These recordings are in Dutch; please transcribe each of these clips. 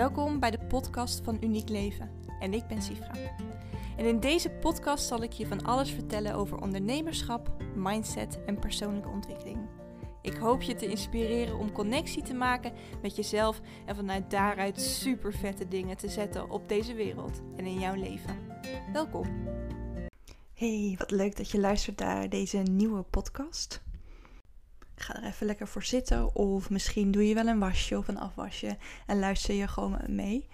Welkom bij de podcast van Uniek Leven en ik ben Sifra. En in deze podcast zal ik je van alles vertellen over ondernemerschap, mindset en persoonlijke ontwikkeling. Ik hoop je te inspireren om connectie te maken met jezelf en vanuit daaruit super vette dingen te zetten op deze wereld en in jouw leven. Welkom. Hey, wat leuk dat je luistert naar deze nieuwe podcast. Ga er even lekker voor zitten. Of misschien doe je wel een wasje of een afwasje en luister je gewoon mee.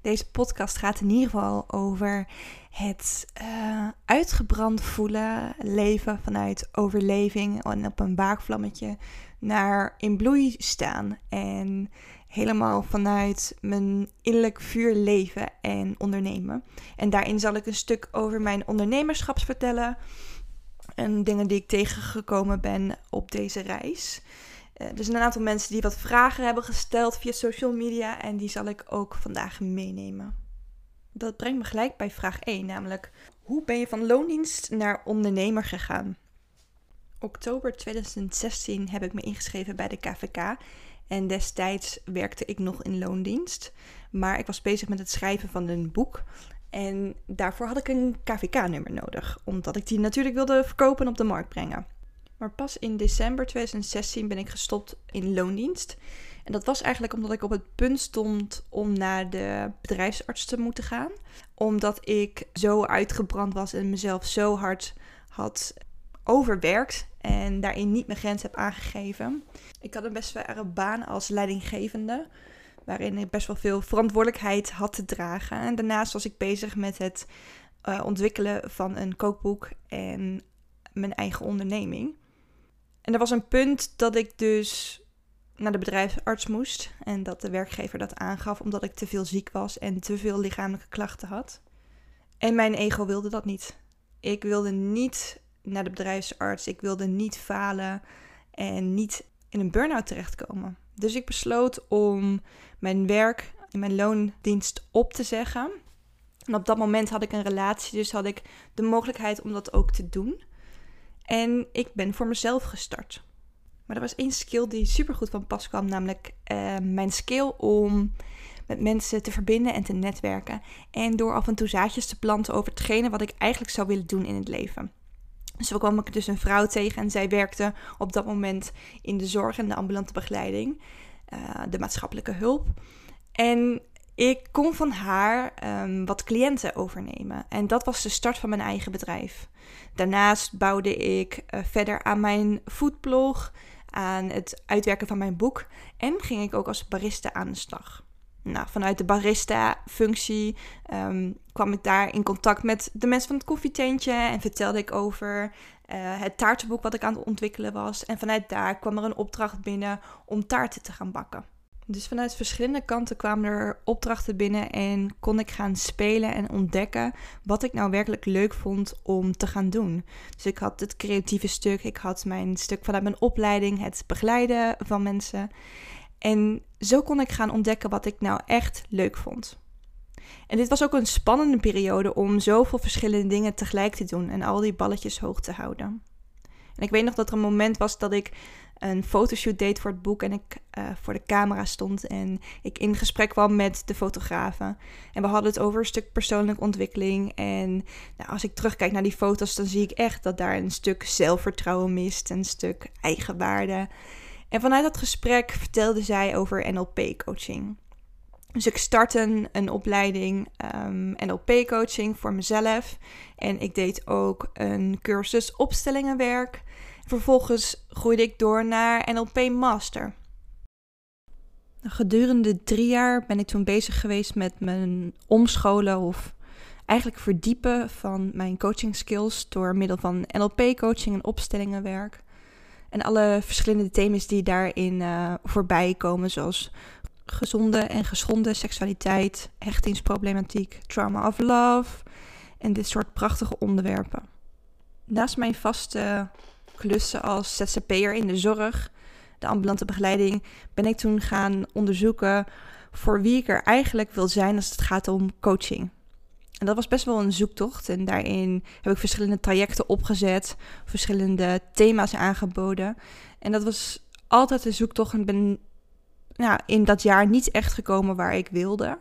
Deze podcast gaat in ieder geval over het uh, uitgebrand voelen, leven vanuit overleving en op een waakvlammetje naar in bloei staan. En helemaal vanuit mijn innerlijk vuur leven en ondernemen. En daarin zal ik een stuk over mijn ondernemerschap vertellen en dingen die ik tegengekomen ben op deze reis. Uh, er zijn een aantal mensen die wat vragen hebben gesteld via social media en die zal ik ook vandaag meenemen. Dat brengt me gelijk bij vraag 1, namelijk hoe ben je van loondienst naar ondernemer gegaan? Oktober 2016 heb ik me ingeschreven bij de KVK en destijds werkte ik nog in loondienst, maar ik was bezig met het schrijven van een boek en daarvoor had ik een KVK-nummer nodig, omdat ik die natuurlijk wilde verkopen en op de markt brengen. Maar pas in december 2016 ben ik gestopt in loondienst. En dat was eigenlijk omdat ik op het punt stond om naar de bedrijfsarts te moeten gaan. Omdat ik zo uitgebrand was en mezelf zo hard had overwerkt en daarin niet mijn grens heb aangegeven. Ik had een best wel baan als leidinggevende waarin ik best wel veel verantwoordelijkheid had te dragen. En daarnaast was ik bezig met het uh, ontwikkelen van een kookboek en mijn eigen onderneming. En er was een punt dat ik dus naar de bedrijfsarts moest en dat de werkgever dat aangaf omdat ik te veel ziek was en te veel lichamelijke klachten had. En mijn ego wilde dat niet. Ik wilde niet naar de bedrijfsarts, ik wilde niet falen en niet in een burn-out terechtkomen. Dus ik besloot om mijn werk in mijn loondienst op te zeggen. En op dat moment had ik een relatie, dus had ik de mogelijkheid om dat ook te doen. En ik ben voor mezelf gestart. Maar er was één skill die super goed van pas kwam, namelijk uh, mijn skill om met mensen te verbinden en te netwerken. En door af en toe zaadjes te planten over hetgene wat ik eigenlijk zou willen doen in het leven. Zo kwam ik dus een vrouw tegen en zij werkte op dat moment in de zorg en de ambulante begeleiding, uh, de maatschappelijke hulp. En ik kon van haar um, wat cliënten overnemen. En dat was de start van mijn eigen bedrijf. Daarnaast bouwde ik uh, verder aan mijn foodblog, aan het uitwerken van mijn boek en ging ik ook als barista aan de slag. Nou, vanuit de barista-functie um, kwam ik daar in contact met de mensen van het koffietentje en vertelde ik over uh, het taartenboek wat ik aan het ontwikkelen was. En vanuit daar kwam er een opdracht binnen om taarten te gaan bakken. Dus vanuit verschillende kanten kwamen er opdrachten binnen en kon ik gaan spelen en ontdekken wat ik nou werkelijk leuk vond om te gaan doen. Dus ik had het creatieve stuk, ik had mijn stuk vanuit mijn opleiding, het begeleiden van mensen. En zo kon ik gaan ontdekken wat ik nou echt leuk vond. En dit was ook een spannende periode om zoveel verschillende dingen tegelijk te doen en al die balletjes hoog te houden. En ik weet nog dat er een moment was dat ik een fotoshoot deed voor het boek en ik uh, voor de camera stond en ik in gesprek kwam met de fotografen. En we hadden het over een stuk persoonlijke ontwikkeling. En nou, als ik terugkijk naar die foto's, dan zie ik echt dat daar een stuk zelfvertrouwen mist, een stuk eigenwaarde. En vanuit dat gesprek vertelde zij over NLP-coaching. Dus ik startte een opleiding um, ehm, NLP-coaching voor mezelf. En ik deed ook een cursus opstellingenwerk. Vervolgens groeide ik door naar NLP Master. Gedurende drie jaar ben ik toen bezig geweest met mijn omscholen of eigenlijk verdiepen van mijn coaching skills door middel van NLP-coaching en opstellingenwerk. En alle verschillende thema's die daarin uh, voorbij komen, zoals gezonde en geschonden seksualiteit, hechtingsproblematiek, trauma of love en dit soort prachtige onderwerpen. Naast mijn vaste klussen als ZZP'er in de zorg, de ambulante begeleiding, ben ik toen gaan onderzoeken voor wie ik er eigenlijk wil zijn als het gaat om coaching. En dat was best wel een zoektocht. En daarin heb ik verschillende trajecten opgezet, verschillende thema's aangeboden. En dat was altijd een zoektocht. En ben nou, in dat jaar niet echt gekomen waar ik wilde.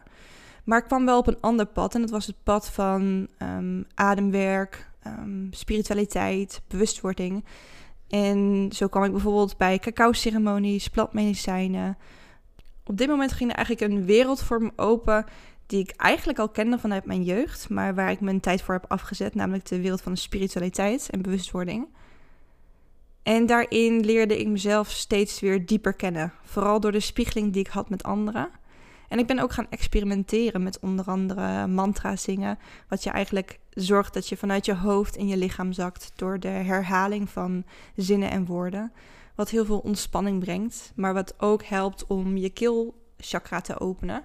Maar ik kwam wel op een ander pad. En dat was het pad van ehm, ademwerk, um, spiritualiteit, bewustwording. En zo kwam ik bijvoorbeeld bij cacao-ceremonies, plantmedicijnen. Op dit moment ging er eigenlijk een wereld voor me open die ik eigenlijk al kende vanuit mijn jeugd, maar waar ik mijn tijd voor heb afgezet, namelijk de wereld van de spiritualiteit en bewustwording. En daarin leerde ik mezelf steeds weer dieper kennen, vooral door de spiegeling die ik had met anderen. En ik ben ook gaan experimenteren met onder andere mantra zingen, wat je eigenlijk zorgt dat je vanuit je hoofd in je lichaam zakt door de herhaling van zinnen en woorden, wat heel veel ontspanning brengt, maar wat ook helpt om je keelchakra te openen.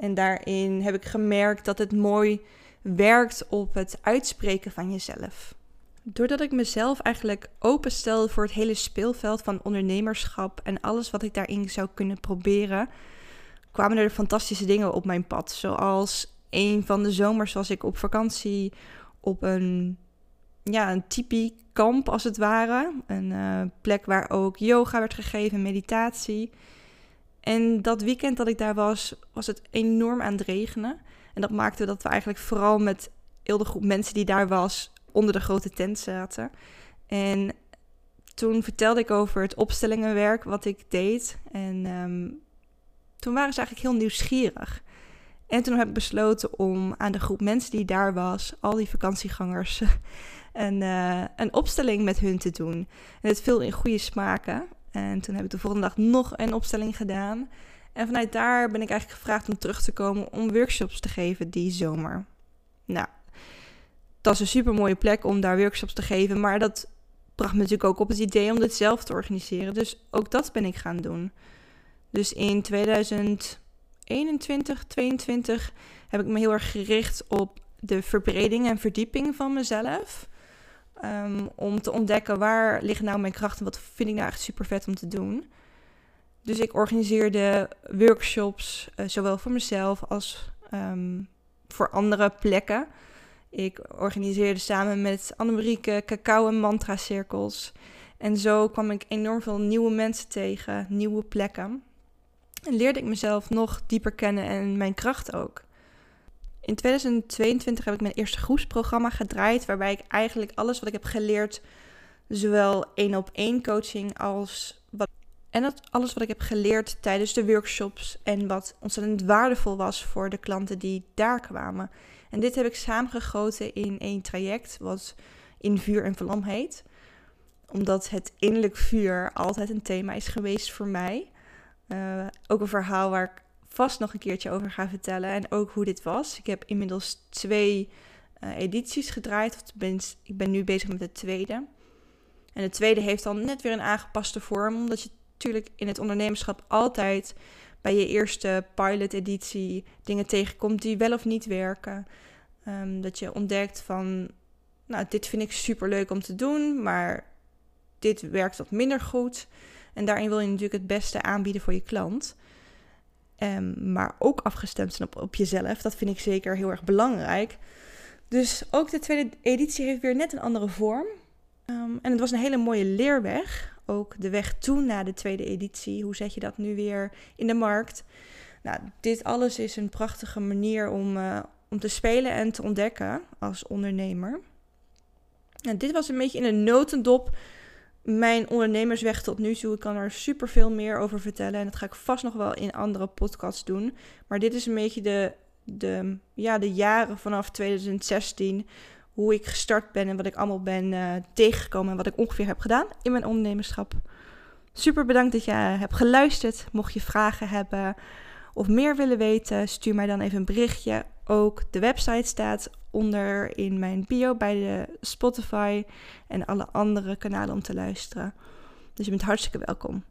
En daarin heb ik gemerkt dat het mooi werkt op het uitspreken van jezelf. Doordat ik mezelf eigenlijk openstelde voor het hele speelveld van ondernemerschap en alles wat ik daarin zou kunnen proberen, kwamen er fantastische dingen op mijn pad. Zoals een van de zomers was ik op vakantie op een, ja, een tipi kamp als het ware. Een uh, plek waar ook yoga werd gegeven, meditatie. En dat weekend dat ik daar was, was het enorm aan het regenen. En dat maakte dat we eigenlijk vooral met heel de groep mensen die daar was, onder de grote tent zaten. En toen vertelde ik over het opstellingenwerk wat ik deed. En um, toen waren ze eigenlijk heel nieuwsgierig. En toen heb ik besloten om aan de groep mensen die daar was, al die vakantiegangers, een, uh, een opstelling met hun te doen. En het viel in goede smaken. En toen heb ik de volgende dag nog een opstelling gedaan. En vanuit daar ben ik eigenlijk gevraagd om terug te komen om workshops te geven die zomer. Nou, dat is een super mooie plek om daar workshops te geven. Maar dat bracht me natuurlijk ook op het idee om dit zelf te organiseren. Dus ook dat ben ik gaan doen. Dus in 2021, 2022 heb ik me heel erg gericht op de verbreding en verdieping van mezelf. Um, om te ontdekken waar liggen nou mijn krachten, wat vind ik nou echt super vet om te doen. Dus ik organiseerde workshops, uh, zowel voor mezelf als um, voor andere plekken. Ik organiseerde samen met Annemarieke cacao- en mantra-cirkels. En zo kwam ik enorm veel nieuwe mensen tegen, nieuwe plekken. En leerde ik mezelf nog dieper kennen en mijn kracht ook. In 2022 heb ik mijn eerste groepsprogramma gedraaid, waarbij ik eigenlijk alles wat ik heb geleerd, zowel één op één coaching als wat. En dat alles wat ik heb geleerd tijdens de workshops en wat ontzettend waardevol was voor de klanten die daar kwamen. En dit heb ik samengegoten in één traject, wat in vuur en vlam heet. Omdat het innerlijk vuur altijd een thema is geweest voor mij. Uh, ook een verhaal waar ik vast nog een keertje over ga vertellen. En ook hoe dit was. Ik heb inmiddels twee uh, edities gedraaid. Of ik ben nu bezig met de tweede. En de tweede heeft dan net weer een aangepaste vorm. Omdat je natuurlijk in het ondernemerschap altijd bij je eerste pilot-editie dingen tegenkomt die wel of niet werken. Um, dat je ontdekt van, nou, dit vind ik super leuk om te doen, maar dit werkt wat minder goed. En daarin wil je natuurlijk het beste aanbieden voor je klant. Um, maar ook afgestemd zijn op, op jezelf. Dat vind ik zeker heel erg belangrijk. Dus ook de tweede editie heeft weer net een andere vorm. Um, en het was een hele mooie leerweg. Ook de weg toe naar de tweede editie. Hoe zet je dat nu weer in de markt? Nou, dit alles is een prachtige manier om, uh, om te spelen en te ontdekken als ondernemer. En dit was een beetje in een notendop mijn ondernemersweg tot nu toe. Ik kan er super veel meer over vertellen. En dat ga ik vast nog wel in andere podcasts doen. Maar dit is een beetje de, de, ja, de jaren vanaf 2016. Hoe ik gestart ben en wat ik allemaal ben uh, tegengekomen. En wat ik ongeveer heb gedaan in mijn ondernemerschap. Super bedankt dat je hebt geluisterd. Mocht je vragen hebben of meer willen weten, stuur mij dan even een berichtje. Ook de website staat onder in mijn bio bij de Spotify en alle andere kanalen om te luisteren. Dus je bent hartstikke welkom.